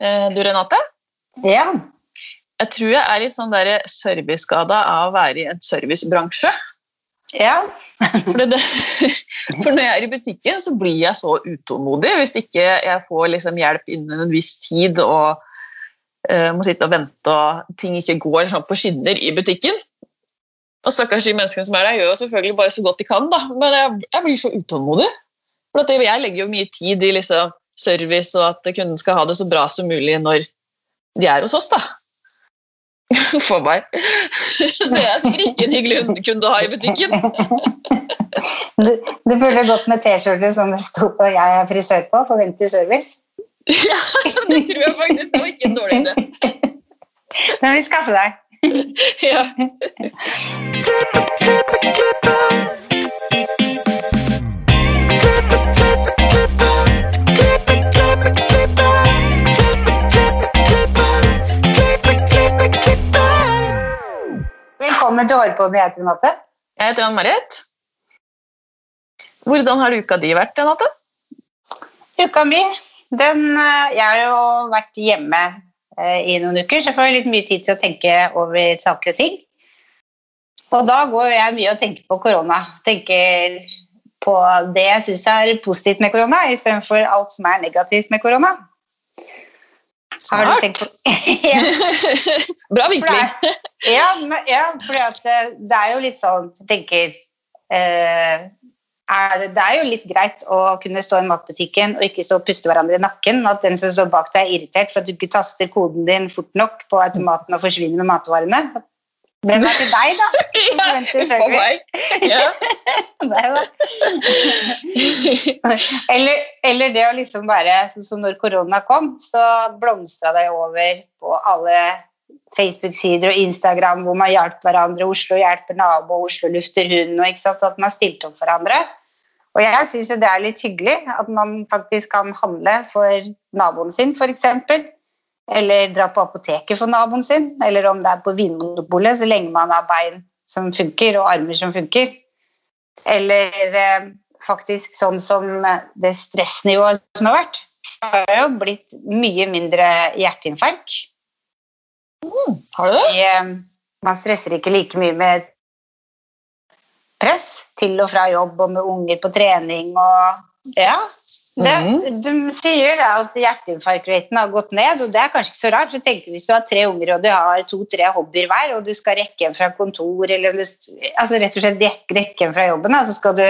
Eh, Du, Renate? Ja. Jeg tror jeg er litt sånn serviceskada av å være i en servicebransje. ja. For, det, for når jeg er i butikken, så blir jeg så utålmodig hvis ikke jeg får liksom hjelp innen en viss tid og uh, må sitte og vente og ting ikke går sånn på skinner i butikken. Og stakkars de menneskene som er der, gjør jo selvfølgelig bare så godt de kan, da. men jeg, jeg blir så utålmodig. For jeg legger jo mye tid i liksom, service og at kunden skal ha det så bra som mulig når de er hos oss. da. For meg. Så jeg er sikkert ikke en hyggelig kunde å ha i butikken. Du, du burde gått med T-skjorte som det sto på 'Jeg er frisør' på. Forventer service. Ja, det tror jeg faktisk var ikke en dårlig idé. Den vil vi skaffe deg. Ja. Velkommen til Hårpodden, jeg heter Renate. Jeg heter Ann-Marit. Hvordan har uka di vært, Renate? Uka mi, den eh, Jeg har jo vært hjemme eh, i noen uker, så jeg får litt mye tid til å tenke over saker og ting. Og da går jeg mye og tenker på korona. Tenker på det jeg syns er positivt med korona, istedenfor alt som er negativt med korona. Smart. ja. Bra For vinkling. Ja, men, ja fordi at det, det er jo litt sånn Jeg tenker eh, er, det- Det er jo litt greit å kunne stå i matbutikken og ikke stå og puste hverandre i nakken. At den som står bak deg, er irritert for at du ikke taster koden din fort nok på automaten og forsvinner med matvarene. Den er til deg, da. Ja, for meg. Ja. Nei, da. Eller, eller det å liksom bare sånn som når korona kom, så blomstra det over på alle Facebook-sider og Instagram hvor man hjalp hverandre. Oslo hjelper nabo, Oslo lufter hund. Og ikke sant, at man stilte opp for hverandre. Og jeg syns det er litt hyggelig at man faktisk kan handle for naboen sin, f.eks. Eller dra på apoteket for naboen sin. Eller om det er på Vinmonopolet, så lenge man har bein som funker, og armer som funker. Eller eh, faktisk sånn som eh, det stressnivået som har vært. Det har jo blitt mye mindre hjerteinfarkt. Har du det? Eh, Man stresser ikke like mye med press til og fra jobb og med unger på trening og Ja. Det, de sier at hjerteinfarktraten har gått ned, og det er kanskje ikke så rart. for tenk Hvis du har tre unger og du har to-tre hobbyer hver, og du skal rekke hjem fra kontor eller altså rett og slett rekke hjem fra jobben, så skal du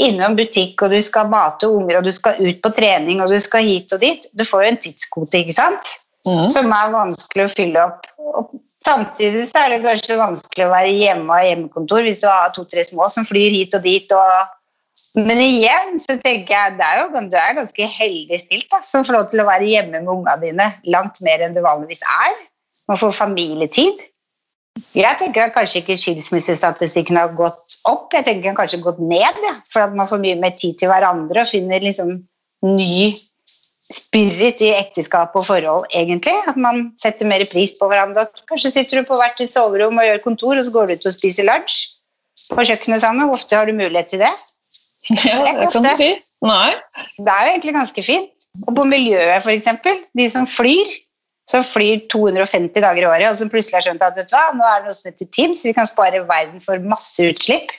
innom butikk, og du skal mate unger, og du skal ut på trening, og du skal hit og dit. Du får jo en tidskvote, ikke sant? Mm. som er vanskelig å fylle opp. Og samtidig så er det kanskje vanskelig å være hjemme og hjemmekontor hvis du har to-tre små som flyr hit og dit. Og... Men igjen så tenker jeg det er jo, du er ganske heldig stilt da, som får lov til å være hjemme med ungene dine langt mer enn du vanligvis er. Man får familietid. Jeg tenker at kanskje ikke skilsmissestatistikken har gått opp, jeg tenker den kanskje har gått ned. For at man får mye mer tid til hverandre og finner liksom ny spirit i ekteskap og forhold, egentlig. At man setter mer pris på hverandre. Kanskje sitter du på hvert ditt soverom og gjør kontor, og så går du ut og spiser lunsj på kjøkkenet sammen. Hvor ofte har du mulighet til det? Ja, det kan du si. Nei. Det er jo egentlig ganske fint. Og på miljøet, f.eks. De som flyr, som flyr 250 dager i året, og som plutselig har skjønt at vet du hva, nå er det noe som heter Teams, vi kan spare verden for masse utslipp.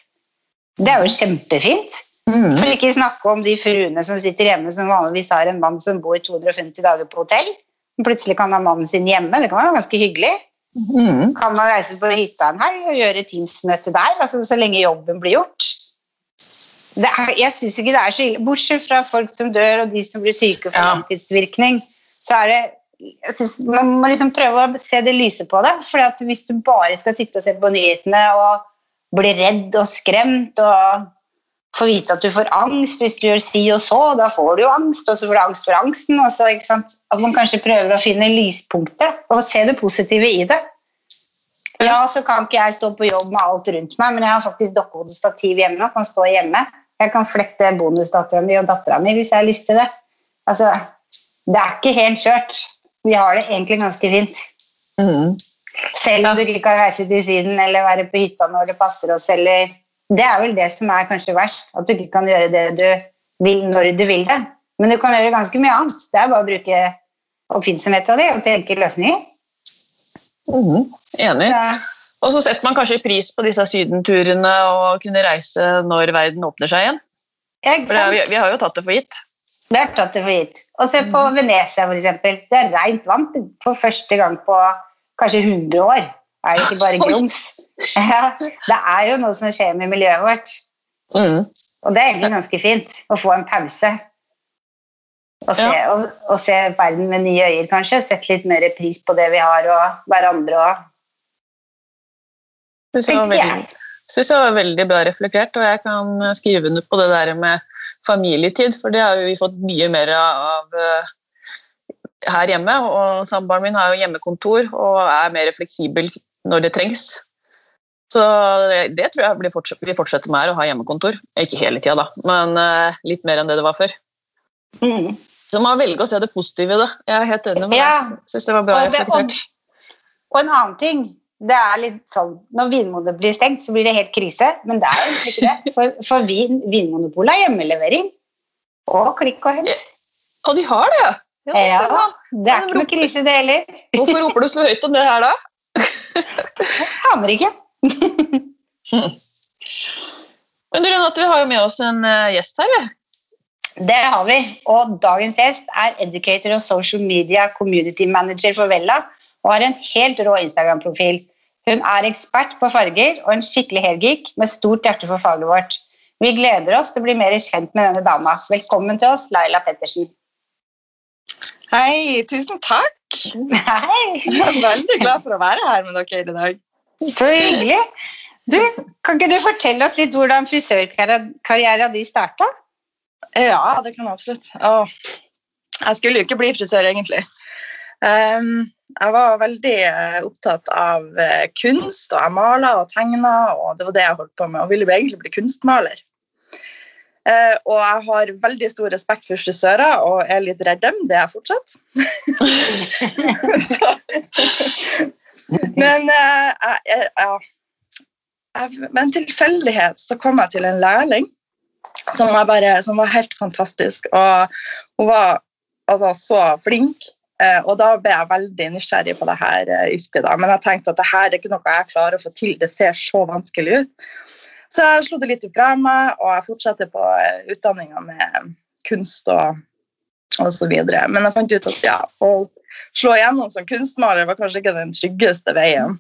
Det er jo kjempefint. Mm. For ikke snakke om de fruene som sitter hjemme, som vanligvis har en mann som bor 250 dager på hotell. som Plutselig kan ha mannen sin hjemme. Det kan være ganske hyggelig. Mm. Kan man reise på hytta en helg og gjøre Teams-møte der, altså så lenge jobben blir gjort. Det er, jeg synes ikke det er så ille. Bortsett fra folk som dør, og de som blir syke for Ja. langtidsvirkning, så er det jeg synes Man må liksom prøve å se det lyse på det. For hvis du bare skal sitte og se på nyhetene og bli redd og skremt og få vite at du får angst hvis du gjør si og så, da får du jo angst, og så får du angst for angsten. Så? At man kanskje prøver å finne lyspunkter og se det positive i det. Ja, så kan ikke jeg stå på jobb med alt rundt meg, men jeg har faktisk dokkehodestativ hjemme og kan stå hjemme. Jeg kan flette bonusdattera mi og dattera mi hvis jeg har lyst til det. Altså, det er ikke helt kjørt. Vi har det egentlig ganske fint. Mm. Selv om du ikke kan reise til Syden eller være på hytta når det passer oss, eller Det er vel det som er kanskje verst, at du ikke kan gjøre det du vil når du vil det. Men du kan gjøre ganske mye annet. Det er bare å bruke oppfinnsomheten det og tenke løsninger. Mm. Enig. Ja. Og så setter man kanskje pris på disse sydenturene og kunne reise når verden åpner seg igjen. Ja, det, vi, vi har jo tatt det for gitt. Vi har tatt det for gitt. Og se på Venezia, for eksempel. Det er rent vann for første gang på kanskje 100 år. Er det ikke bare grums? Ja, det er jo noe som skjer med miljøet vårt. Mm. Og det er egentlig ganske fint å få en pause. Og se, Ja. og, og se verden med nye øyne, kanskje. Sette litt mer pris på det vi har, og hverandre og Synes jeg, var veldig, synes jeg var veldig bra reflektert, og jeg kan skrive under på det der med familietid, for det har vi fått mye mer av eh, her hjemme. Og samboeren min har jo hjemmekontor og er mer fleksibel når det trengs. Så det, det tror jeg blir fortsatt, vi fortsetter med her, å ha hjemmekontor. Ikke hele tida, da, men eh, litt mer enn det det var før. mm. Så man velger å se det positive i det. Jeg er helt enig med Ja. deg. Syns det var bra Og det- reflektert. Og en annen ting det er litt sånn, Når Vinmonopolet blir stengt, så blir det helt krise. Men det er egentlig ikke det. For, for vin, Vinmonopolet er hjemmelevering. Og klikk og hent. Og de har det! Ja, Ja, se det er ikke noe krise, det heller. Hvorfor roper du så høyt om det her, da? Aner ikke. Men du, Renate, vi har jo med oss en eh, gjest her. vi. Det har vi. Og dagens gjest er educator og social media community manager for Vella og har en helt rå Instagram-profil. Hun er ekspert på farger og en skikkelig hairgeek med stort hjerte for faget vårt. Vi gleder oss til å bli mer kjent med denne dama. Velkommen til oss, Laila Pettersen. Hei, tusen takk. Hei, Jeg er veldig glad for å være her med dere i dag. så hyggelig. Du, kan ikke du fortelle oss litt hvordan frisørkarrieren din starta? Ja, det kan jeg absolutt. Åh, jeg skulle jo ikke bli frisør, egentlig. Ehm, jeg var veldig eh, opptatt av eh, kunst, og jeg maler og tegna, og det var det jeg holdt på med, og ville egentlig bli kunstmaler. Uh, og jeg har veldig stor respekt for frisører, og er litt redd dem, det er jeg fortsatt. Så. Men uh, jeg, jeg, med en tilfeldighet så kom jeg til en lærling som var, bare, som var helt fantastisk. Og hun var altså, så flink. Eh, Og da ble jeg veldig nysgjerrig på det her eh, yrket. Men jeg tenkte at det her er ikke noe jeg klarer å få til. Det ser så vanskelig ut. Så jeg slo det litt fra meg, og jeg fortsetter på eh, utdanninga med kunst og, og så videre. Men jeg fant ut at ja, å slå igjennom som kunstmaler var kanskje ikke den tryggeste veien.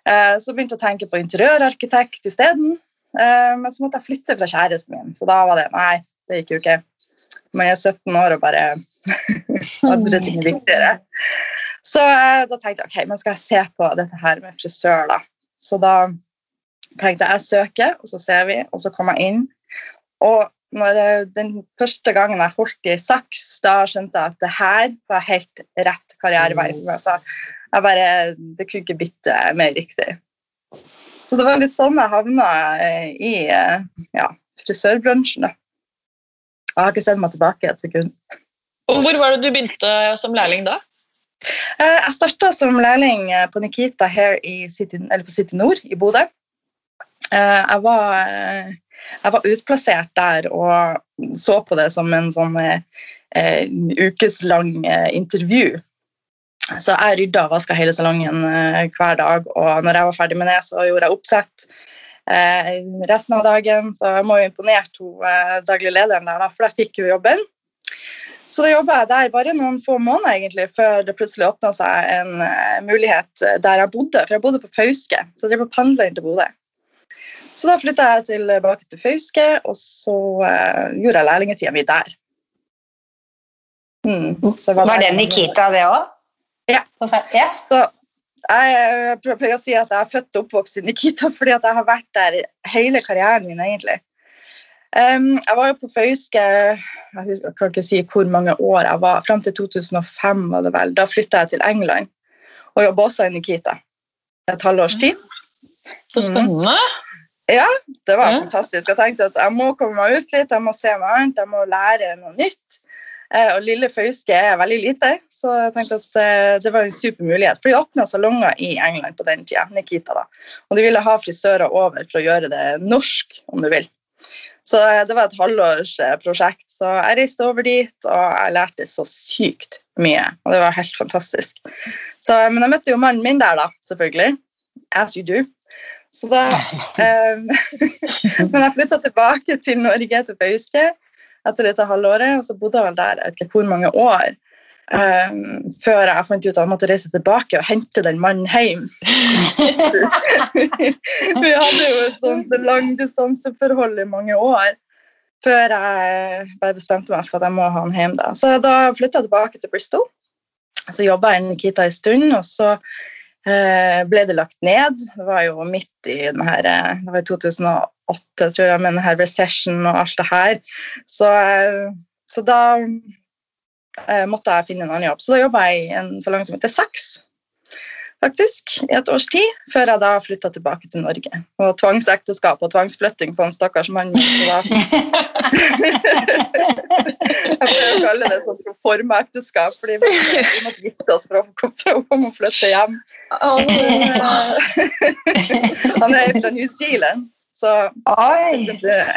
Så begynte jeg å tenke på interiørarkitekt isteden. Men så måtte jeg flytte fra kjæresten min, så da var det nei, det gikk jo ikke. Jeg er 17 år og bare andre ting er viktigere. Så eh, da tenkte jeg ok, men skal jeg se på dette her med frisør, da. Så da tenkte jeg jeg søker, og så ser vi, og så kom jeg inn. Og jeg, den første gangen jeg holdt i saks, da skjønte jeg at det her var helt rett karrierevei for meg. Så jeg bare, det kunne ikke blitt eh, mer riktig. Så det var litt sånn jeg havna eh, i eh, ja, frisørbransjen. da. Jeg har ikke sett meg tilbake et sekund. Og hvor var det du begynte som lærling da? Eh, Jeg starta som lærling eh, på Nikita her i City, eller på City Nord i Bodø. Eh, Jeg var, jeg var utplassert der og så på det som en sånn eh, ukeslang intervju. Så jeg rydda og vaska hele salongen hver dag, og når jeg var ferdig med det, så gjorde jeg oppsett. Eh, resten av dagen så jeg må jo imponere to eh, daglig lederen der, da, for jeg fikk jo jobben. Så da jobba jeg der bare noen få måneder egentlig, før det plutselig åpna seg en eh, mulighet der jeg bodde. For jeg bodde på Fauske, så jeg drev og pendla inn til Bodø. Så da flytta jeg tilbake til Fauske, og så gjorde jeg lærlingetida mi der. Mm. Så jeg Var det. Nikita, det òg? Ja. ja. Så jeg, pleier å si at jeg er født og oppvokst i Nikita fordi jeg har vært der hele karrieren min, egentlig. Um, jeg var jo på Fauske jeg, husker, jeg kan ikke si hvor mange år jeg var. Fram til 2005 var det vel. Da flytta jeg til England og jobba også i Nikita et halvårs tid. Så spennende. Ja, Det var Ja. fantastisk. Jeg tenkte at jeg må komme meg ut litt, jeg må se noe annet, jeg må lære noe nytt. Eh, og lille Fauske er veldig lite, så jeg tenkte at det, det var en super mulighet. For de åpna salonger i England på den tida, Nikita da. Og de ville ha frisører over for å gjøre det norsk, om du vil. Så eh, det var et halvårs eh, prosjekt. Så jeg reiste over dit, og jeg lærte så sykt mye. Og det var helt fantastisk. Så, men jeg møtte jo mannen min der, da, selvfølgelig. As you do. Så da eh, Men jeg flytta tilbake til Norge, til Fauske, etter dette halvåret, og så bodde jeg vel der jeg vet ikke hvor mange år. Um, før jeg fant ut at jeg måtte reise tilbake og hente den mannen hjem. Vi hadde jo et sånt langdistanseforhold i mange år før jeg bare bestemte meg for at jeg må ha han hjem. Da. Så da flytta jeg tilbake til Bristol. Så jobba jeg i Nikita en stund, og så ble det lagt ned. Det var jo midt i den her, eh, det var i 2008, tror jeg, med den her recession og alt det her. Så, eh, så da eh, måtte jeg finne en annen jobb. Så da jobba jeg i en salong som heter Saks, faktisk, i et års tid, før jeg da flytta tilbake til Norge. Og tvangsekteskap og tvangsflytting på en stakkars mann. Da jeg pleier å kalle det sånn proforma-ekteskap, fordi vi måtte gifte oss for å komme og flytte hjem. Han, er fra New Zealand, så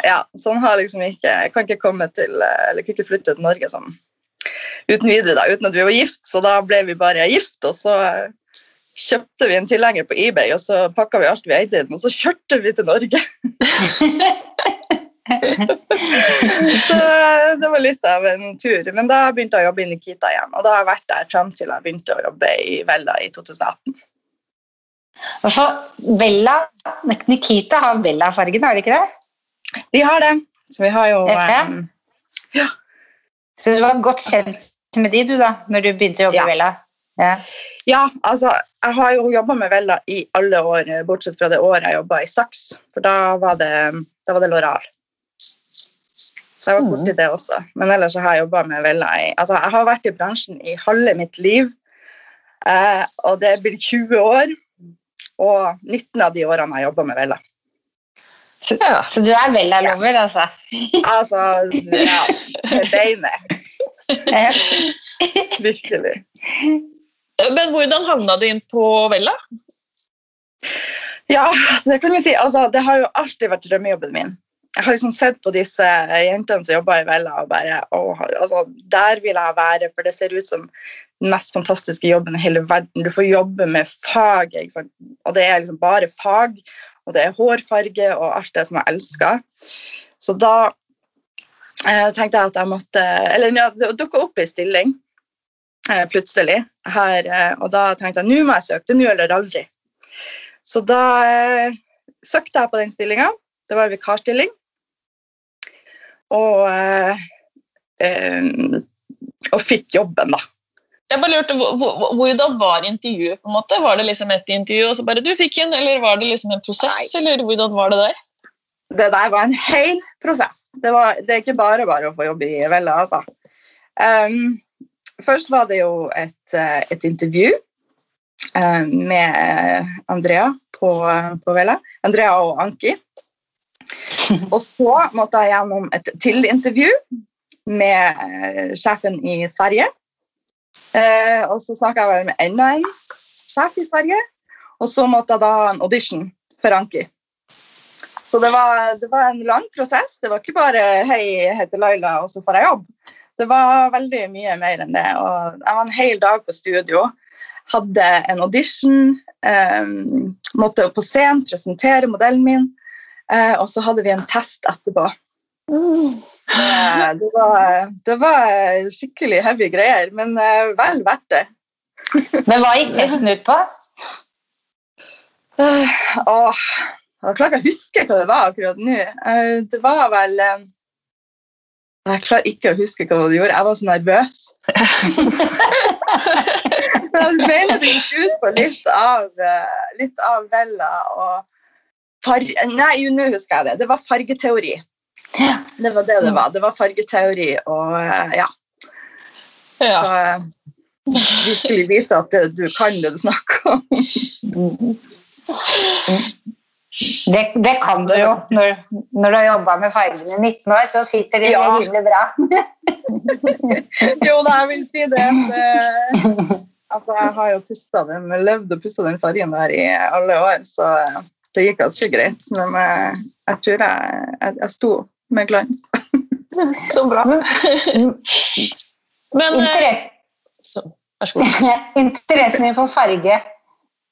ja, så han har liksom ikke, kan ikke komme til, eller kan ikke flytte til Norge sånn uten videre, da, uten at vi var gift. Så da ble vi bare gift, og så kjøpte vi en tilhenger på eBay, og så pakka vi alt vi eide i den, og så kjørte vi til Norge. så eh, det var litt av en tur. Men da begynte jeg å jobbe i Nikita igjen, og da har jeg vært der frem til jeg begynte å jobbe i Vella i 2018. For Vella, Nikita har Vella-fargen, har de ikke det? Vi har det. Så vi har jo Ja. eh, Så du var godt kjent med de, du, da, når du begynte å jobbe Ja. i Vella? Ja. Ja, altså, jeg har jo jobba med Vella i alle år, bortsett fra det året jeg jobba i Saks, for da var det, da var det Loral. Så jeg var Mhm. det også. Men ellers har jeg jobba med Vella i Altså, jeg har vært i bransjen i halve mitt liv, eh, og det blir 20 år. Og 19 av de årene har jeg jobba med Vella. Så, så du er Vella-lover, altså? Altså, ja, med beinet. Virkelig. Men hvordan havna du inn på Vella? Ja, det kan vi si. Altså, det har jo alltid vært drømmejobben min. Jeg har liksom sett på disse jentene som jobber i Vella, og bare å, altså, Der vil jeg være, for det ser ut som den mest fantastiske jobben i hele verden. Du får jobbe med fag, og det er liksom bare fag, og det er hårfarge og alt det som jeg elsker. Så da eh, tenkte jeg at jeg måtte Eller ja, det dukka opp ei stilling plutselig her, eh, og da tenkte jeg nå må jeg søke. Det er nå eller aldri. Så da eh, søkte jeg på den stillinga. Det var en vikarstilling. Og, eh, eh, og fikk jobben, da. Jeg bare lurte, hvor- hvor- Hvordan var intervjuet? på en måte? Var det liksom et intervju, og så bare du fikk en, eller var det liksom en prosess? eller hvordan var det der? Det der var en hel prosess. Det, var, det er ikke bare bare å få jobb i Vella, altså. Um, først var det jo et, eh, et intervju eh, med Andrea på, på Vela. Andrea og Anki. Og så måtte jeg gjennom et til intervju med eh, sjefen i Sverige. Eh, og så snakka jeg vel med enda en sjef i Sverige. Og så måtte jeg da ha en audition for Anki. Så det var, det var en lang prosess. Det var ikke bare 'hei, jeg heter Laila, og så får jeg jobb'. Det var veldig mye mer enn det. Og jeg var en hel dag på studio. Hadde en audition. Um, måtte på scenen, presentere modellen min. Uh, og så hadde vi en test etterpå. Eh, det, var, det var skikkelig heavy greier, men uh, vel verdt det. Men hva gikk testen ut på? Uh, åh, jeg klarer ikke å huske hva det var akkurat nå. Det var vel eh, Jeg klarer ikke å huske hva du gjorde. Jeg var så nervøs. Men jeg mener det gikk ut på litt av, eh, litt av Vella og far Nei, jo, nå husker jeg det. Det var fargeteori. Det var det det var. Det var fargeteori og eh, ja. Ja. Så eh, virkelig vise at det, du kan det du snakker om. Det, det kan du jo. Når, når du har jobba med fargene i 19 år, så sitter de Ja. rimelig bra. Jo da, jeg vil si det. det altså, jeg har jo pusta den, levd og pusta den fargen der i alle år, så eh, det gikk ganske greit. Men jeg, jeg tror jeg, jeg, jeg sto med glans. Så bra. Men eh, Interess så, Vær så god. interessen din for farge,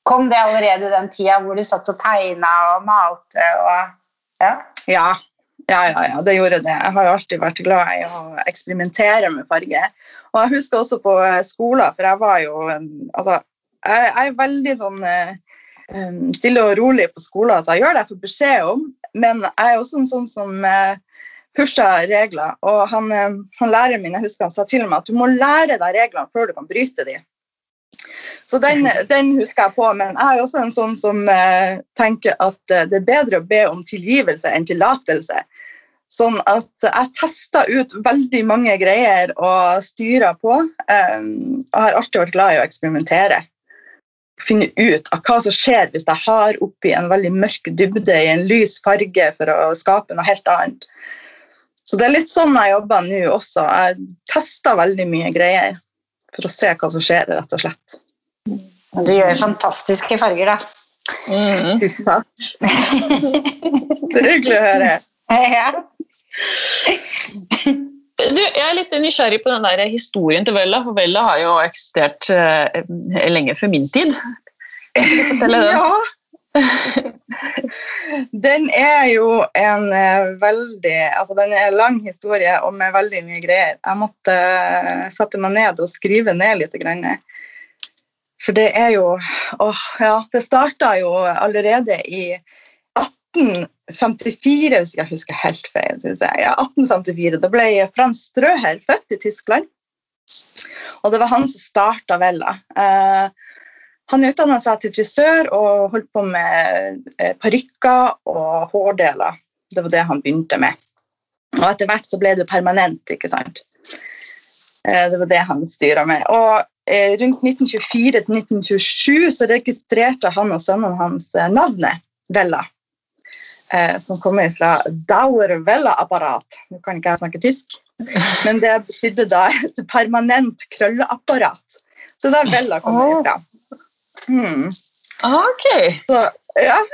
kom det allerede den tida hvor du satt og tegna og malte og Ja. Ja. Ja, ja, ja, det gjorde det. Jeg har alltid vært glad i å eksperimentere med farge. Og jeg husker også på eh, skolen, for jeg var jo Altså, jeg, jeg er veldig sånn eh, stille og rolig på skolen, så jeg gjør det jeg får beskjed om, men jeg er også en sånn som pusher regler. Og han, han læreren min jeg husker han sa til meg at du må lære deg reglene før du kan bryte dem. Så den, den husker jeg på, men jeg er også en sånn som eh, tenker at eh, det er bedre å be om tilgivelse enn tillatelse. Sånn at jeg tester ut veldig mange greier og styrer på. Jeg har alltid vært glad i å eksperimentere. Finne ut av hva som skjer hvis jeg har oppi en veldig mørk dybde i en lys farge for å skape noe helt annet. Så det er litt sånn jeg jobber nå også. Jeg tester veldig mye greier for å se hva som skjer, rett og slett. Men Du gjør fantastiske farger, da. Mm. Tusen takk. Det er hyggelig å høre. Ja. Du, jeg er litt nysgjerrig på den der historien til Vella, for Vella har jo eksistert eh, lenge før min tid. Kan du fortelle den? Ja. Den er jo en eh, veldig Altså, den er en lang historie og med veldig mye greier. Jeg måtte eh, sette meg ned og skrive ned litt. Grann. For det er jo Åh, ja. Det starta jo allerede i 1854, hvis jeg husker helt feil. Synes jeg. Ja, 1854. Da ble Frans Strøher født i Tyskland. Og det var han som starta Vella. Eh, han utdanna seg til frisør og holdt på med eh, parykker og hårdeler. Det var det han begynte med. Og etter hvert så ble det permanent, ikke sant. Eh, det var det han styra med. Og rundt 1924 til 1927 så registrerte han og sønnen hans eh, navnet Vella. Eh, som kommer fra Dauer Vella-apparat. Nå kan ikke jeg snakke tysk, men det betydde da et permanent krølleapparat. Så det er Vella kommer ifra. Hmm. Ok. Så, ja.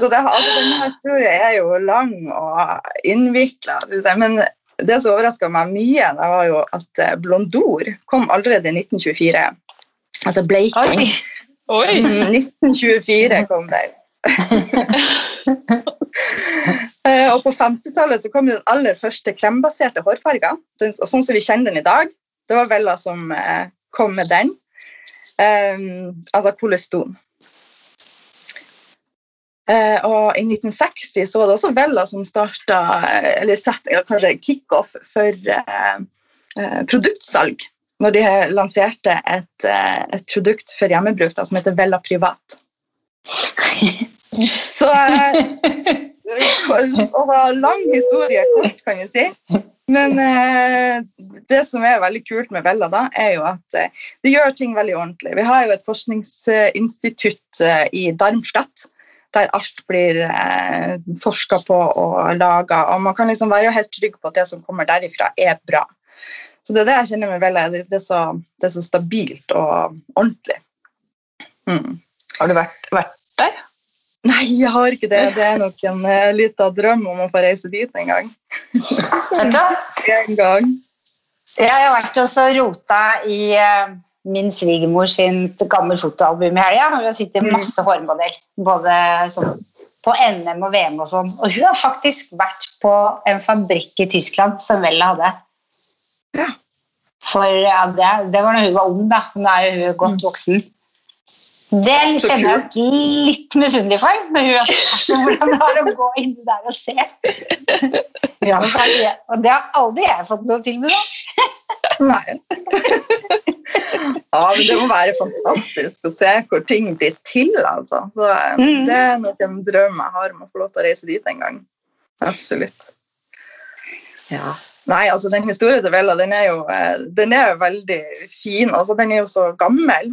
så det, altså, denne historien er jo lang og innvikla, men det som overraska meg mye, det var jo at eh, Blondor kom allerede i 1924. Altså bleiking. Oi. Oi. Mm, 1924 kom den. Eh, og på 50-tallet så kom den aller første krembaserte hårfarga, Og sånn som vi kjenner den i dag. Det var Vella som eh, kom med den. Um, altså koleston. Eh, og i 1960 så var det også Vella som starta, eller sett, kanskje kickoff for eh, eh, produktsalg. Når de lanserte et, eh, et produkt for hjemmebruk da, som heter Vella Privat. Så eh, altså, Lang historie kort, kan jeg si. Men eh, det som er veldig kult med Vella, da, er jo at eh, det gjør ting veldig ordentlig. Vi har jo et forskningsinstitutt eh, i Darmstadt der alt blir eh, forska på og laga. Og man kan liksom være helt trygg på at det som kommer derifra, er bra. Så det er det jeg kjenner meg veldig. Det, det, er, så, det er så stabilt og ordentlig. Mm. Har du vært, vært der? Nei, jeg har ikke det. Det er nok en uh, liten drøm om å få reise dit en gang. En gang. Jeg har vært og rota i eh, min svigermor sitt gammel fotoalbum i helga. Hun det sitter masse hårmodell. Både sånn på NM og VM og sånn. Og hun har faktisk vært på en fabrikk i Tyskland som Vella hadde. Ja. For ja, det, det var da hun var ung, da. Nå er hun godt voksen. Det kjenner jeg oss litt misunnelig for, når hun har sagt hvordan det var å gå inn der og se. Ja. Og har det har aldri jeg fått noe tilbud om. Nei. Ja, men det må være fantastisk å se hvor ting blir til, altså. Så, eh, Mhm. Det er nok en drøm jeg har om å få lov til å reise dit en gang. Absolutt. Ja. Nei, altså den historien til Vella, den er jo eh, den er jo veldig fin. Altså, den er jo så gammel.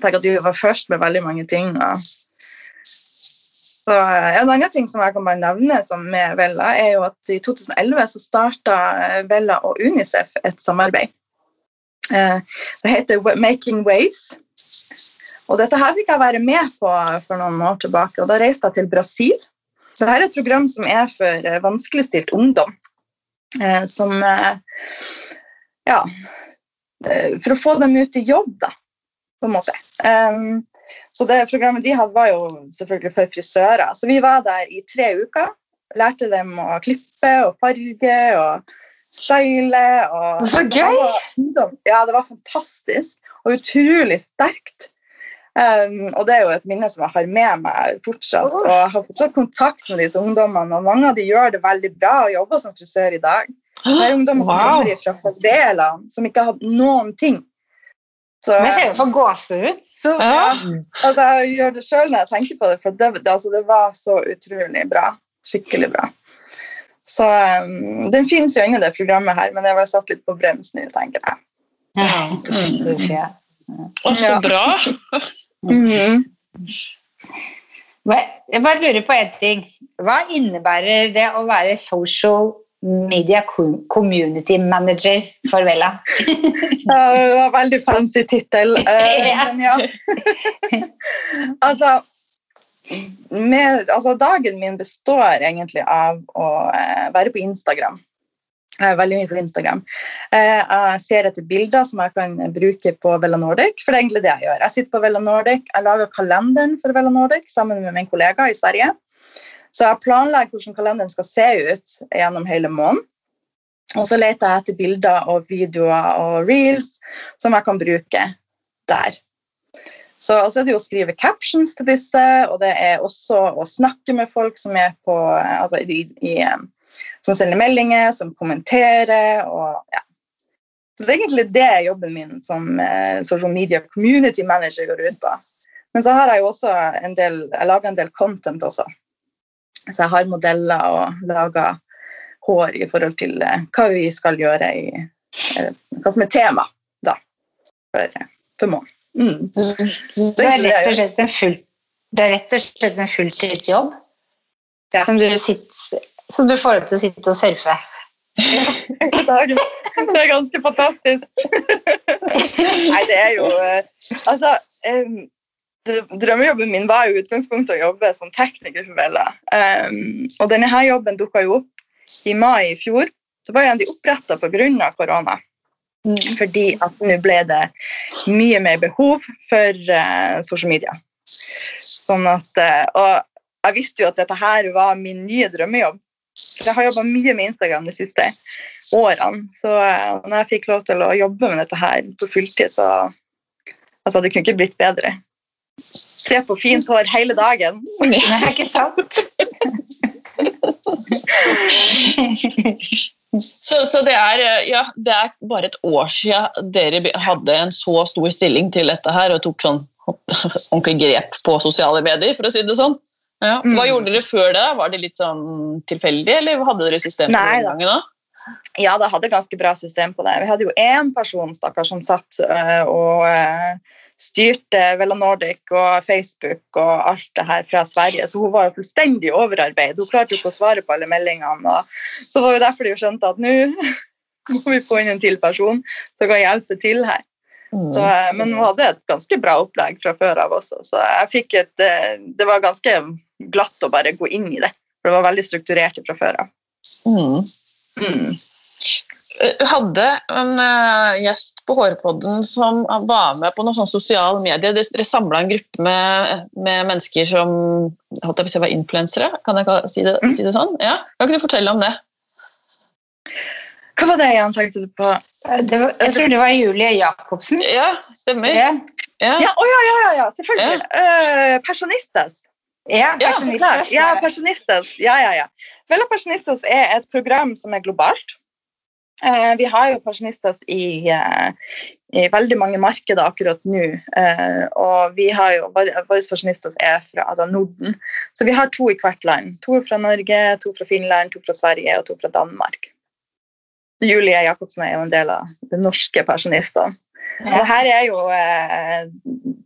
Tenk at du var først med veldig mange ting. Ja. Så, eh, en annen ting som jeg kan bare nevne som med Vella, er jo at i 2011 så starta Vella og Unicef et samarbeid. Eh, Det heter Making Waves. Og dette her fikk jeg være med på for noen år tilbake. og Da reiste jeg til Brasil Så dette er et program som er for eh, vanskeligstilt ungdom. Eh, som Ja. For å få dem ut i jobb, da, på en måte. Så det programmet de hadde, var jo selvfølgelig for frisører. Så vi var der i tre uker. Lærte dem å klippe og farge og style. Og Så gøy! Ja, det var fantastisk og utrolig sterkt. Um, og det er jo et minne som jeg har med meg fortsatt. Og jeg har fortsatt kontakt med disse ungdommene, og mange av de gjør det veldig bra og jobber som frisør i dag. Det er ungdommer som kommer fra fordelene, som ikke har hatt noen ting. Så, Men jeg kjenner for gåsehud. så Ja. altså, jeg gjør det sjøl når jeg tenker på det, for det, det, altså, det var så utrolig bra. Skikkelig bra. Så um, den finnes jo inni det programmet her, men jeg var satt litt på brems nå, tenker jeg. Ja. Å, så Ja. bra. mm Jeg bare lurer på en ting. Hva innebærer det å være social media community manager for Vella? Det var veldig fancy tittel. Uh, ja. altså, med, altså, dagen min består egentlig av å eh, være på Instagram. Jeg er veldig mye på Instagram. Eh, jeg ser etter bilder som jeg kan bruke på Vella Nordic, for det er egentlig det jeg gjør. Jeg sitter på Vella Nordic, jeg lager kalenderen for Vella Nordic sammen med min kollega i Sverige. Så jeg planlegger hvordan kalenderen skal se ut gjennom hele måneden. Og så leter jeg etter bilder og videoer og reels som jeg kan bruke der. Så er det jo å skrive captions til disse, og det er også å snakke med folk som er på altså i, i, som sender meldinger, som kommenterer og ja. Så det er egentlig det jobben min som eh, social media community manager går ut på. Men så har jeg jo også en del, jeg lager en del content også. Så jeg har modeller og lager hår i forhold til eh, hva vi skal gjøre i eh, Hva som er tema da, for, for måneden. Mm. Det er rett og slett en, full, det er rett og slett en fulltidsjobb Ja. som, du sitter, som du får til å sitte og surfe. Det er ganske fantastisk. Nei, det er jo eh, Altså Drømmejobben min var jo utgangspunktet å jobbe som tekniker for Vella. Og denne her jobben dukka jo opp i mai i fjor. Det var jo en de oppretta pga. korona. Fordi at nå ble det mye mer behov for uh, social media. Sånn at, uh, og jeg visste jo at dette her var min nye drømmejobb. For jeg har jobba mye med Instagram de siste årene. Så uh, når jeg fikk lov til å jobbe med dette her på fulltid, så altså, det kunne ikke blitt bedre. Se på fint hår hele dagen. Det er ikke sant? Så, så det, er, eh, ja, det er bare et år siden dere hadde en så stor stilling til dette her og tok sånn ordentlig grep på sosiale medier, for å si det sånn. Ja. Hva Mm. gjorde dere før det? Var det litt sånn tilfeldig, eller hadde dere system på det den gangen da? Ja, det hadde ganske bra system på det. Vi hadde jo én person stakkar, som satt øh, og øh, styrte Vella Nordic og Facebook og alt det her fra Sverige, så hun var jo fullstendig overarbeid. Hun klarte jo ikke å svare på alle meldingene. Så det var jo derfor de skjønte at nå må vi få inn en til person som kan hjelpe til her. Så, øh, men hun hadde et ganske bra opplegg fra før av også, så jeg fikk et øh, Det var ganske glatt å bare gå inn i det, for det var veldig strukturert fra før av. Mm. Mm. Jeg hadde en eh, gjest på Hårpodden som var med på noen sånne sosiale medier. Dere samla en gruppe med, med mennesker som holdt jeg på å si var influensere. Kan jeg si det, Mm. si det sånn? Ja. Kan ikke du fortelle om det? Hva var det jeg tenkte du på? Det var, jeg tror det var Julie Jacobsen. Ja, stemmer. Ja, Ja. Ja, ja, ja, ja, ja, selvfølgelig. Uh, Personistas. ja, Ja. Ja. Ja, ja, ja. Vella Personistas er et program som er globalt. Eh, vi har jo pensjonistas i, eh, i veldig mange markeder akkurat nå. eh, og vi har jo, våre pensjonistas er fra altså Norden. Så vi har to i hvert land. To fra Norge, to fra Finland, to fra Sverige og to fra Danmark. Julie Jacobsen er jo en del av de norske pensjonistene. Det her er jo,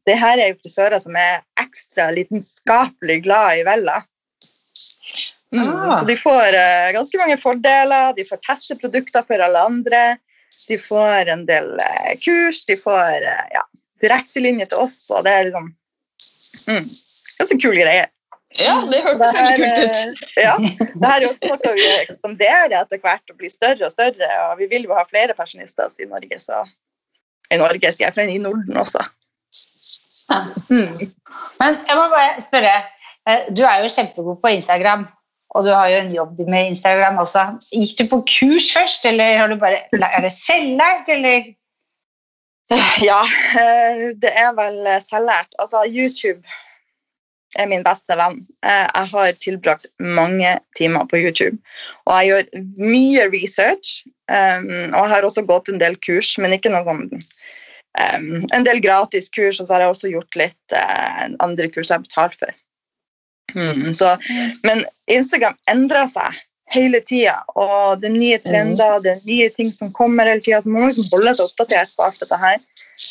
det her er jo frisører som er ekstra lidenskapelig glad i Vella. Mm, Ah. Så de får uh, ganske mange fordeler. De får teste produkter for alle andre. De får en del uh, kurs. De får uh, ja, direktelinje til oss, og det er liksom mm, ganske kule greier. Ja, det hørtes veldig kult ut. Ja, det her er også noe vi ekspanderer etter hvert og blir større og større. og Vi vil jo ha flere pensjonister i Norge, så i Norge, sier jeg, men i Norden også. Ja. Mm. Men jeg må bare spørre, du er jo kjempegod på Instagram, og du har jo en jobb med Instagram også. Gikk du på kurs først, eller har du bare, er det selvlært, eller? Ja, eh, det er vel selvlært. Altså, YouTube er min beste venn. Eh, Jeg har tilbrakt mange timer på YouTube, og jeg gjør mye research. um, Og jeg har også gått en del kurs, men ikke noe sånn um, En del gratis kurs, og så har jeg også gjort litt eh, andre kurs jeg har betalt for. Mm, så, men Instagram endrer seg hele tida, og det er nye trender, det er nye ting som kommer hele tida. Så man må liksom holde seg oppdatert på alt dette her.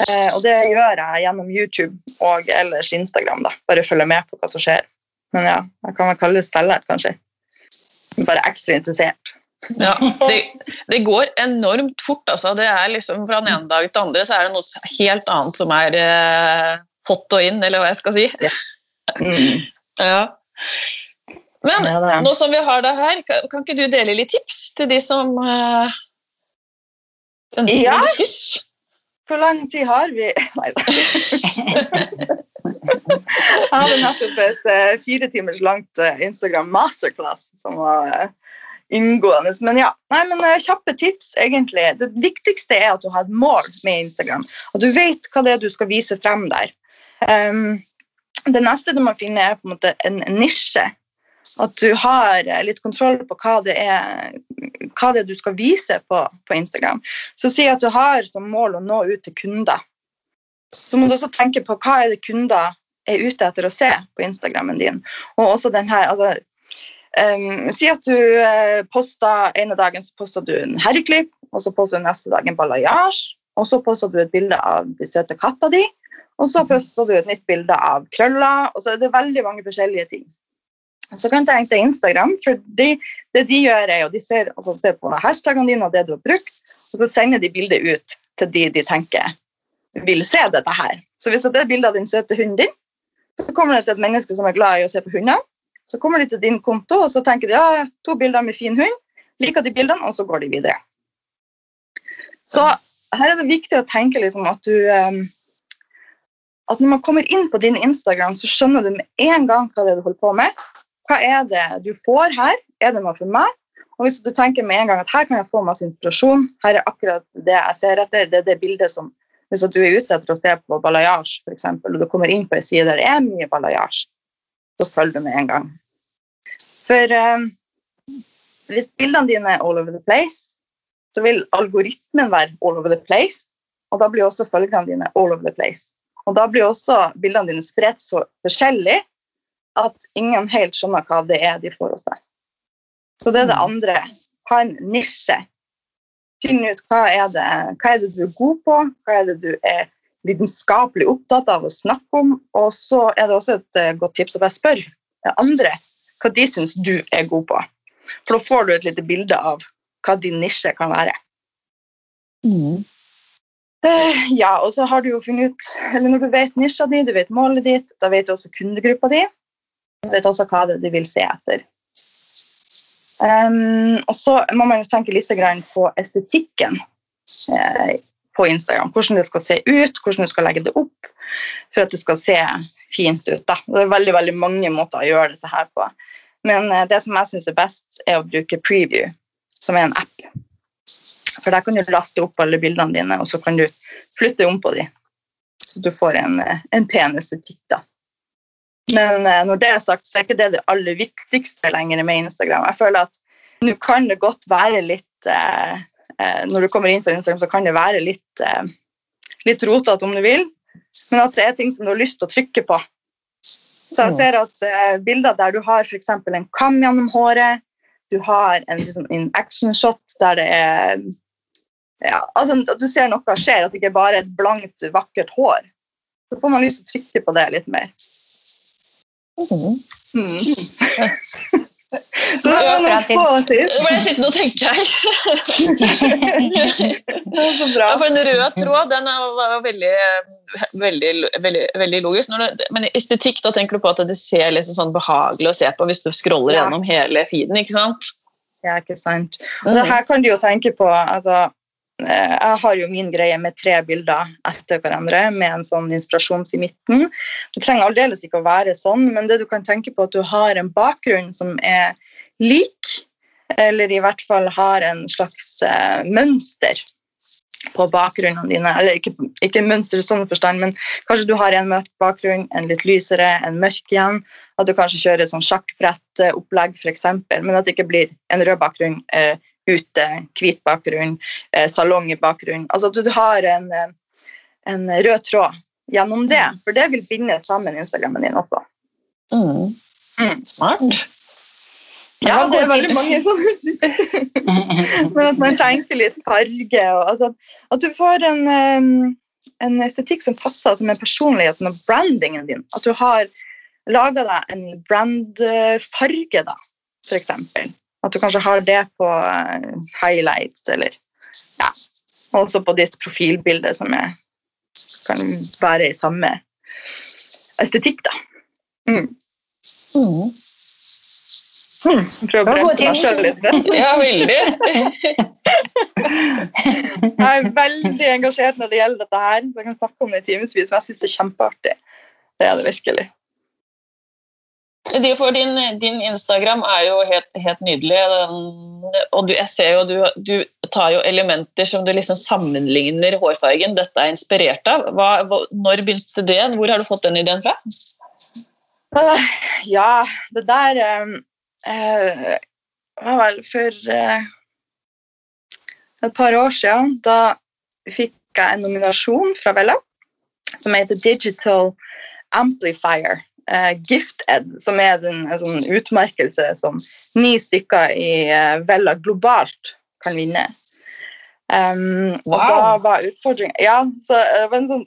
Eh, og det gjør jeg gjennom YouTube og ellers Instagram. da, Bare følge med på hva som skjer. Men ja, jeg kan vel kalle det selvlært, kanskje. Bare ekstra interessert. Ja, det, det går enormt fort. Altså. Det er liksom Fra den ene dag til den andre så er det noe helt annet som er eh, hot og in, eller hva jeg skal si. Mm. Ja. Men Ja, nå som vi har deg her, kan, kan ikke du dele litt tips til de som ønsker Ja. å lykkes? Hvor lang tid har vi? Nei da. Jeg hadde nettopp et uh, fire timers langt uh, Instagram masterclass som var inngående. Men ja, nei, men kjappe tips, egentlig. Det viktigste er at du har et mål med Instagram. At du vet hva det er du skal vise frem der. Um, det neste du må finne, er på en måte en nisje. At du har eh, litt kontroll på hva det er, hva det er du skal vise på, på Instagram. Så si at du har som mål å nå ut til kunder. Så må du også tenke på hva er det kunder er ute etter å se på Instagrammen din. Og også den her, altså, um, Si at du uh, poster ene dagen så poster du en herreklipp, og så poster du neste dag en balayage, og så poster du et bilde av de søte katta di, og så poster du et nytt bilde av krøller, og så er det veldig mange forskjellige ting. Så kan du tenke deg Instagram, for de, det de gjør er jo de ser, altså, ser på hashtagene dine og det du har brukt, og så sender de bildet ut til de de tenker vil se dette her. Så hvis det er bilde av den søte hunden din, så kommer det til et menneske som er glad i å se på hunder. Så kommer de til din konto, og så tenker de ja, to bilder med fin hund, liker de bildene, og så går de videre. Så her er det viktig å tenke liksom at du em, at når man kommer inn på din Instagram, så skjønner du med en gang hva det er du holder på med. Hva er det du får her? Er det noe for meg? Og hvis du tenker med en gang at her kan jeg få masse inspirasjon, her er akkurat det jeg ser etter, det er det bildet som Hvis du er ute etter å se på balayage, eksempel, og du kommer inn på en side der det er mye balayage, så følger du med en gang. For eh, hvis bildene dine er all over the place, så vil algoritmen være all over the place, og da blir også følgene dine all over the place. Og da blir også bildene dine spredt så forskjellig at ingen helt skjønner hva det er de får hos deg. Så det er det andre. Ha en nisje. Finn ut hva er, det, hva er det du er god på, hva er det du er lidenskapelig opptatt av å snakke om. Og så er det også et eh, godt tips å bare spørre andre hva de syns du er god på. For da får du et lite bilde av hva din nisje kan være. Eh, Ja, og så har du jo funnet ut eller Når du vet nisja di, du vet målet ditt, da vet du også kundegruppa di. Du vet også hva du vil se etter. Um, og så må man jo tenke litt på estetikken eh, på Instagram. Hvordan det skal se ut, hvordan du skal legge det opp for at det skal se fint ut. Da. Det er veldig, veldig mange måter å gjøre dette her på. Men eh, det som jeg syns er best, er å bruke Preview, som er en app. For der kan du laste opp alle bildene dine, og så kan du flytte om på dem. Så du får en, eh, en pen estetikk, da. Men eh, når det er sagt, så er ikke det det aller viktigste lenger med Instagram. Jeg føler at nå kan det godt være litt eh, eh, Når du kommer inn på Instagram, så kan det være litt, eh, litt rotete om du vil, men at det er ting som du har lyst til å trykke på. Så jeg ser at eh, bilder der du har f.eks. en kam gjennom håret, du har en, liksom, en action-shot der det er ja, altså At du ser noe skjer, at det ikke bare er et blankt, vakkert hår. Så får man lyst til å trykke på det litt mer. Mm. Så det var noen få til. Nå ble jeg sittende og tenke her. Så bra. Ja, for En rød tråd den er, var veldig, veldig, veldig, veldig logisk. Når det, men estetikk, da tenker du på at det ser liksom sånn behagelig å se på hvis du scroller Ja. gjennom hele feeden. ikke sant? Ja, ikke sant. Og det her kan du jo tenke på altså, Jeg har jo min greie med tre bilder etter hverandre med en sånn inspirasjons i midten. Det trenger aldeles ikke å være sånn, men det du kan tenke på at du har en bakgrunn som er lik, eller i hvert fall har en slags eh, mønster på bakgrunnene dine. Eller ikke, ikke mønster i sånn forstand, men kanskje du har en mørk bakgrunn, en litt lysere, en mørk igjen. At du kanskje kjører et sånn sjakkbrettopplegg, f.eks., men at det ikke blir en rød bakgrunn eh, ute, hvit bakgrunn, eh, salong i bakgrunn. Altså at du har en, eh, en rød tråd gjennom det, for det vil binde sammen Instagrammen din også. Mm. Mm. Smart. Ja, det er veldig mange sånne Men at man tenker litt farge, og altså, at du får en, en estetikk som passer som er personligheten og brandingen din. At du har laga deg en brandfarge, da, for eksempel. At du kanskje har det på eh, highlights, eller ja, også på ditt profilbilde, som er, kan være i samme estetikk, da. Mm. Mm. Hmm. Prøv å bremse meg sjøl litt. Ja, veldig. Jeg er veldig engasjert når det gjelder dette her. Jeg kan snakke om det i timevis, men jeg syns det er kjempeartig. Det er det virkelig. For din, din Instagram er jo helt, helt nydelig. Og du, jeg ser jo du, du tar jo elementer som du liksom sammenligner hårfargen. Dette er inspirert av. Hva, hva, når begynte det? Hvor har du fått den ideen fra? Øh, Ja, det der eh, eh, var vel for eh, et par år siden. Da fikk jeg en nominasjon fra Vella som heter Digital Amplifier. Eh, Gifted, som er en, en sånn utmerkelse som ni stykker i eh, Vella globalt kan vinne. Um, Og da var utfordringen Ja, så det var en sånn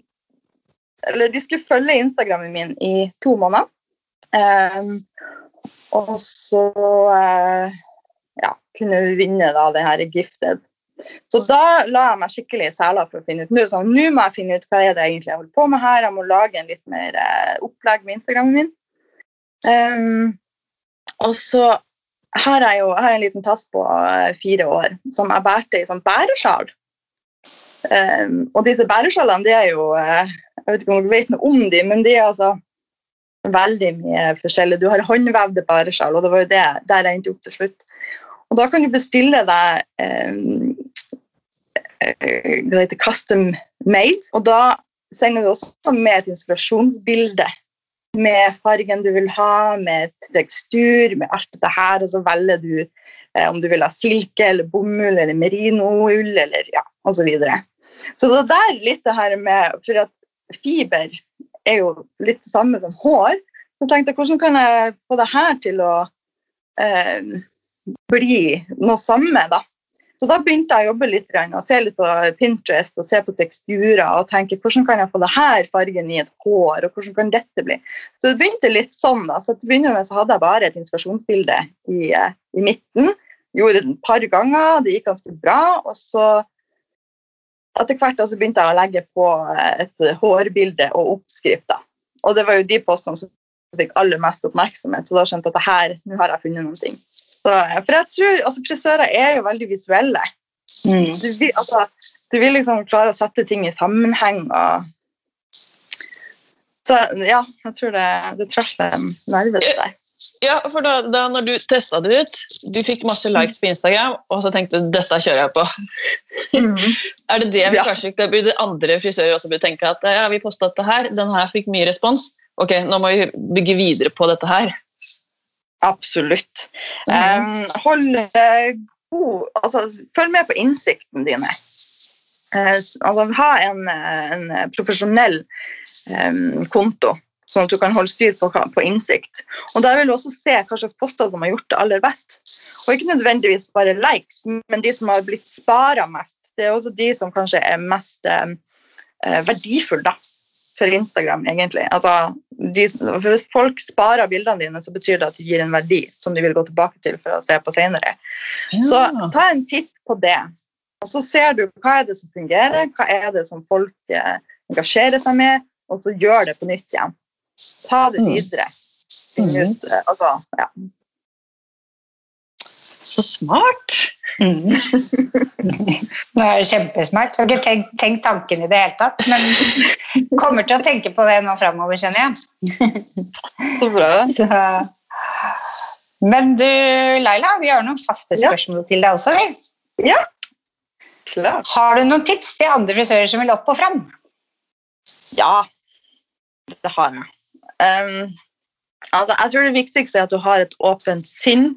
Eller de skulle følge Instagrammen min i to måneder. Um, og så eh, ja, kunne vi vinne da, det her Gifted. Så da la jeg meg skikkelig i sela for å finne ut Nå Så sånn, nå må jeg finne ut hva er det egentlig jeg holder på med her. Jeg må lage en litt mer eh, opplegg med Instagrammen min. Um, og så har jeg jo jeg har en liten tass på eh, fire år som jeg bærte i sånn bæresjal. Um, og disse bæresjalene, de er jo eh, Jeg vet ikke om dere vet noe om de, men de er altså veldig mye forskjellig. Du har håndvevde bæresjal, og det var jo det der jeg endte opp til slutt. Og da kan du bestille deg um, eh, det heter custom made, og da sender du også med et inspirasjonsbilde med fargen du vil ha, med tekstur, med alt dette her, og så velger du eh, om du vil ha silke eller bomull eller merinoull eller ja, osv. Så, så det der litt det her med For at fiber er jo litt det samme som hår. Så tenkte jeg hvordan kan jeg få det her til å eh, bli noe samme, da. Så da begynte jeg å jobbe litt og se litt på Pinterest og se på teksturer og tenke hvordan kan jeg få det her fargen i et hår, og hvordan kan dette bli. Så det begynte litt sånn. da, så til med så hadde jeg bare et inspirasjonsbilde i, eh, i midten. Gjorde det et par ganger, det gikk ganske bra. Og så etter hvert så begynte jeg å legge på eh, et hårbilde og oppskrifter. Og det var jo de postene som fikk aller mest oppmerksomhet, så da skjønte jeg at her, nå har jeg funnet noen ting. Så, for jeg tror, altså Frisører er jo veldig visuelle. Mm. Du vil, altså, du vil liksom klare å sette ting i sammenheng. og så ja, jeg tror det, det treffer en nerve der. Ja, for da, da når du testa det ut, du fikk masse likes på Instagram, og så tenkte du dette kjører jeg på. Er det det vi Ja. kanskje det burde andre frisører også burde tenke at ja, vi posta dette her, den her fikk mye respons. Ok, nå må vi bygge videre på dette her. Absolutt. Um, hold eh, god altså, Følg med på innsikten dine. Uh, altså, ha en, eh, en profesjonell um, konto, sånn at du kan holde styr på, på innsikt. Og Der vil du også se hva slags poster som har gjort det aller best. Og ikke nødvendigvis bare likes, men de som har blitt spara mest. Det er også de som kanskje er mest um, verdifulle. da. For Instagram, egentlig. Altså, de, hvis folk sparer bildene dine, så betyr det at de gir en verdi som de vil gå tilbake til for å se på senere. Så ta en titt på det. Og så ser du hva er det som fungerer, hva er det som folk eh, engasjerer seg med, og så gjør det på nytt igjen. Ta det Mm. videre. Finn ut, eh, altså, ja. Så smart. Mm. Nå er det kjempesmart. Jeg har ikke tenkt, tenkt tanken i det hele tatt, men kommer til å tenke på det nå framover, kjenner jeg. Så bra. Så. Men du, Laila, vi har noen faste Ja. spørsmål til deg også. Vi. Klart. Har du noen tips til andre frisører som vil opp og fram? Ja, det har jeg. Um, altså, jeg tror det viktigste er at du har et åpent sinn.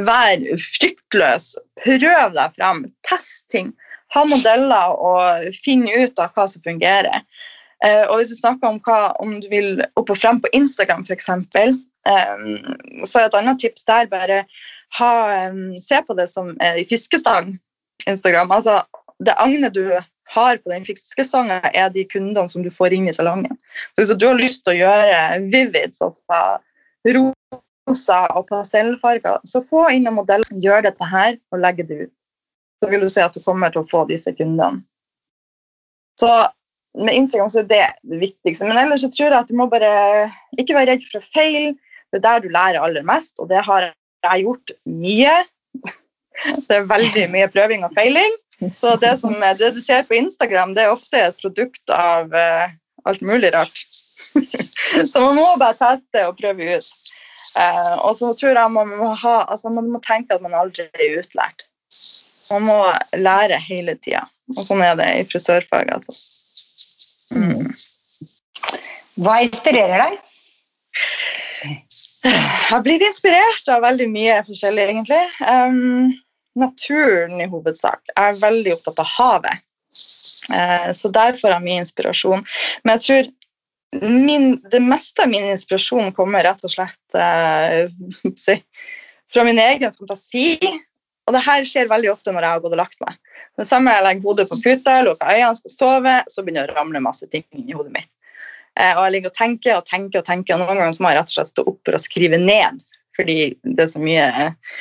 Vær fryktløs. Prøv deg fram. Test ting. Ha modeller og finn ut av hva som fungerer. Eh, og hvis du snakker om hva, om du vil opp og frem på Instagram f.eks., um, så er et annet tips der bare ha, um, se på det som er i fiskestang. Instagram. Altså, det agnet du har på den fiskestangen, er de kundene som du får inn i salongen. Så hvis du har lyst til å gjøre vivids, altså rosa og pastellfarger, så få inn en modell som gjør dette her, og legge det ut. Så vil du se at du kommer til å få disse kundene. Så med Instagram så er det det viktigste. Men ellers så tror jeg at du må bare ikke være redd for å feile. Det er der du lærer aller mest, og det har jeg gjort mye. Det er veldig mye prøving og feiling. Så det, som, det du ser på Instagram, det er ofte et produkt av eh, alt mulig rart. så man må bare teste og prøve ut. Eh, og så tror jeg man må, ha, altså man må tenke at man aldri er utlært. Man må lære hele tida. Og sånn er det i frisørfaget, altså. Mm. Hva inspirerer deg? Jeg blir inspirert av veldig mye forskjellig, egentlig. Um, naturen i hovedsak. Jeg er veldig opptatt av havet. Uh, så der får jeg mye inspirasjon. Men jeg tror min, det meste av min inspirasjon kommer rett og slett eh, fra min egen fantasi. Og det her skjer veldig ofte når jeg har gått og lagt meg. Det samme jeg legger hodet på puta, lukker øynene, skal sove, så begynner det å ramle masse ting i hodet mitt. Eh, og jeg ligger og tenker og tenker, og tenker, og noen ganger så må jeg rett og slett stå opp for å skrive ned, fordi det er så mye eh,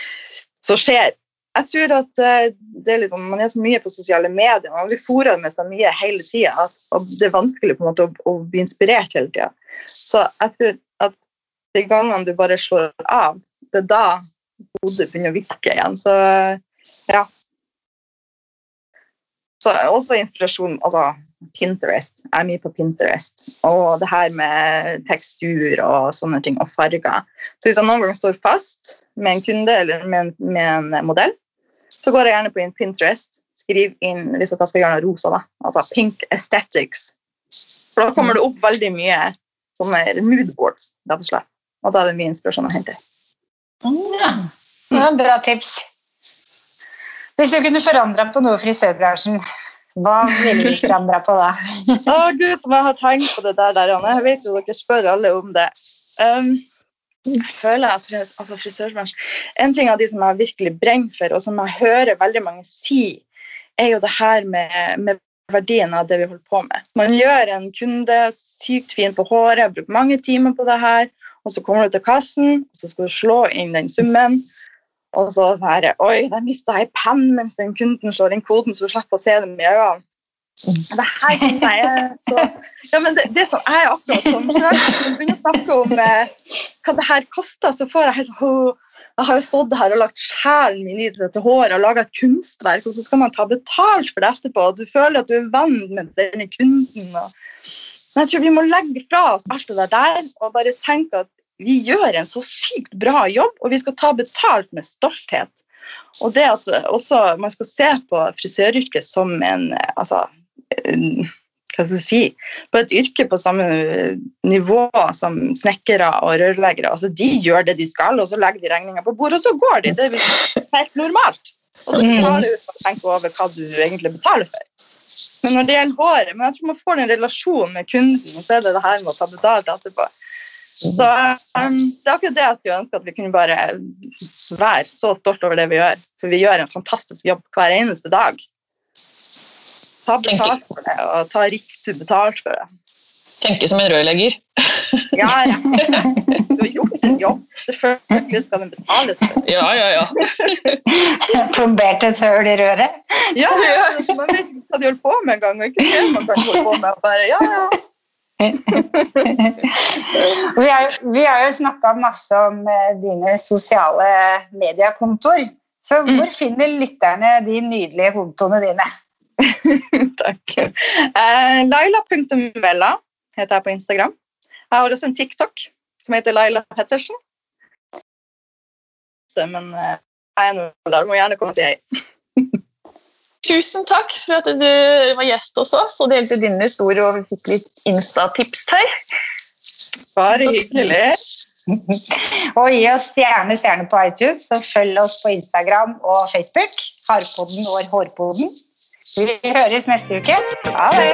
som skjer. Jeg tror at eh, det er liksom, man er så mye på sosiale medier, man blir fôrer med så mye hele tida, og det er vanskelig på en måte å, å bli inspirert hele tida. Så jeg tror at de gangene du bare slår av, det er da hodet begynner å virke igjen. Så ja. Så også inspirasjon altså Pinterest. Jeg er mye på Pinterest. Og det her med tekstur og sånne ting, og farger. Så hvis jeg noen gang står fast med en kunde eller med med en modell, så går jeg gjerne på Pinterest, skriver inn hvis jeg skal gjøre noe rosa, da. altså pink aesthetics. For da kommer det opp veldig mye sånne moodboards, rett og slett. Og da er det mye inspirasjon å hente. Ja. Det bra tips. Hvis du kunne forandra på noe i frisørbransjen, hva ville du forandra på da? Å gud, som jeg har tenkt på det der, der Anne. Jeg vet jo dere spør alle om det. Um, jeg føler at altså frisørbransjen En ting av de som jeg virkelig brenner for, og som jeg hører veldig mange si, er jo det her med, med verdien av det vi holder på med. Man gjør en kunde sykt fin på håret, bruker mange timer på det her, og så kommer du til kassen, og så skal du slå inn den summen. Og så sånn her, Oi, der mista jeg penn mens den kunden slår inn koden, så du slipper å se dem i øynene. Det her jeg er så Ja, men det, det som jeg er akkurat sånn selv, når begynner å snakke om eh, hva det her koster, så får jeg helt sånn Jeg har jo stått her og lagt sjelen min i dette håret og laga et kunstverk, og så skal man ta betalt for det etterpå, og du føler at du er venn med denne kunden. Og... Men jeg tror vi må legge fra oss alt det der og bare tenke at vi gjør en så sykt bra jobb, og vi skal ta betalt med stolthet. Og det at også man skal se på frisøryrket som en eh, altså, hva skal jeg si, på et yrke på samme nivå som snekkere og rørleggere. Altså, de gjør det de skal, og så legger de regninga på bordet, og så går de. Det er helt normalt. Og da tar du å tenke over hva du egentlig betaler for. Men når det gjelder håret, men jeg tror man får en relasjon med kunden, og så er det det her med å ta betalt etterpå. Så um, det er akkurat det jeg skulle ønske at vi kunne bare være så stolt over det vi gjør. For vi gjør en fantastisk jobb hver eneste dag. Ta betalt for det, og ta riktig betalt for det. Tenke som en rørlegger. Ja, ja. Du har gjort din jobb. Selvfølgelig skal den betales for. Ja, ja, ja. Plombert et høl i røret. Ja, ja, så Man vet ikke hva de holder på med engang. Ikke det man kan holde på med. og Bare, ja, ja. Vi har, vi har jo snakka masse om eh, dine sosiale mediekontoer. Så hvor finner lytterne de nydelige kontoene dine? Takk. Uh, Laila.mella heter jeg på Instagram. Jeg har også en TikTok som heter Laila Pettersen. Så, Men uh, jeg er nå der. Må gjerne komme og si hei. Tusen takk for at du var gjest hos oss og delte din historie og vi fikk litt Insta-tips her. Bare hyggelig. Og gi oss stjerne, stjerne på iTunes, og følg oss på Instagram og Facebook. Harpoden og Hårpodden. Vi høres neste uke. Ha det!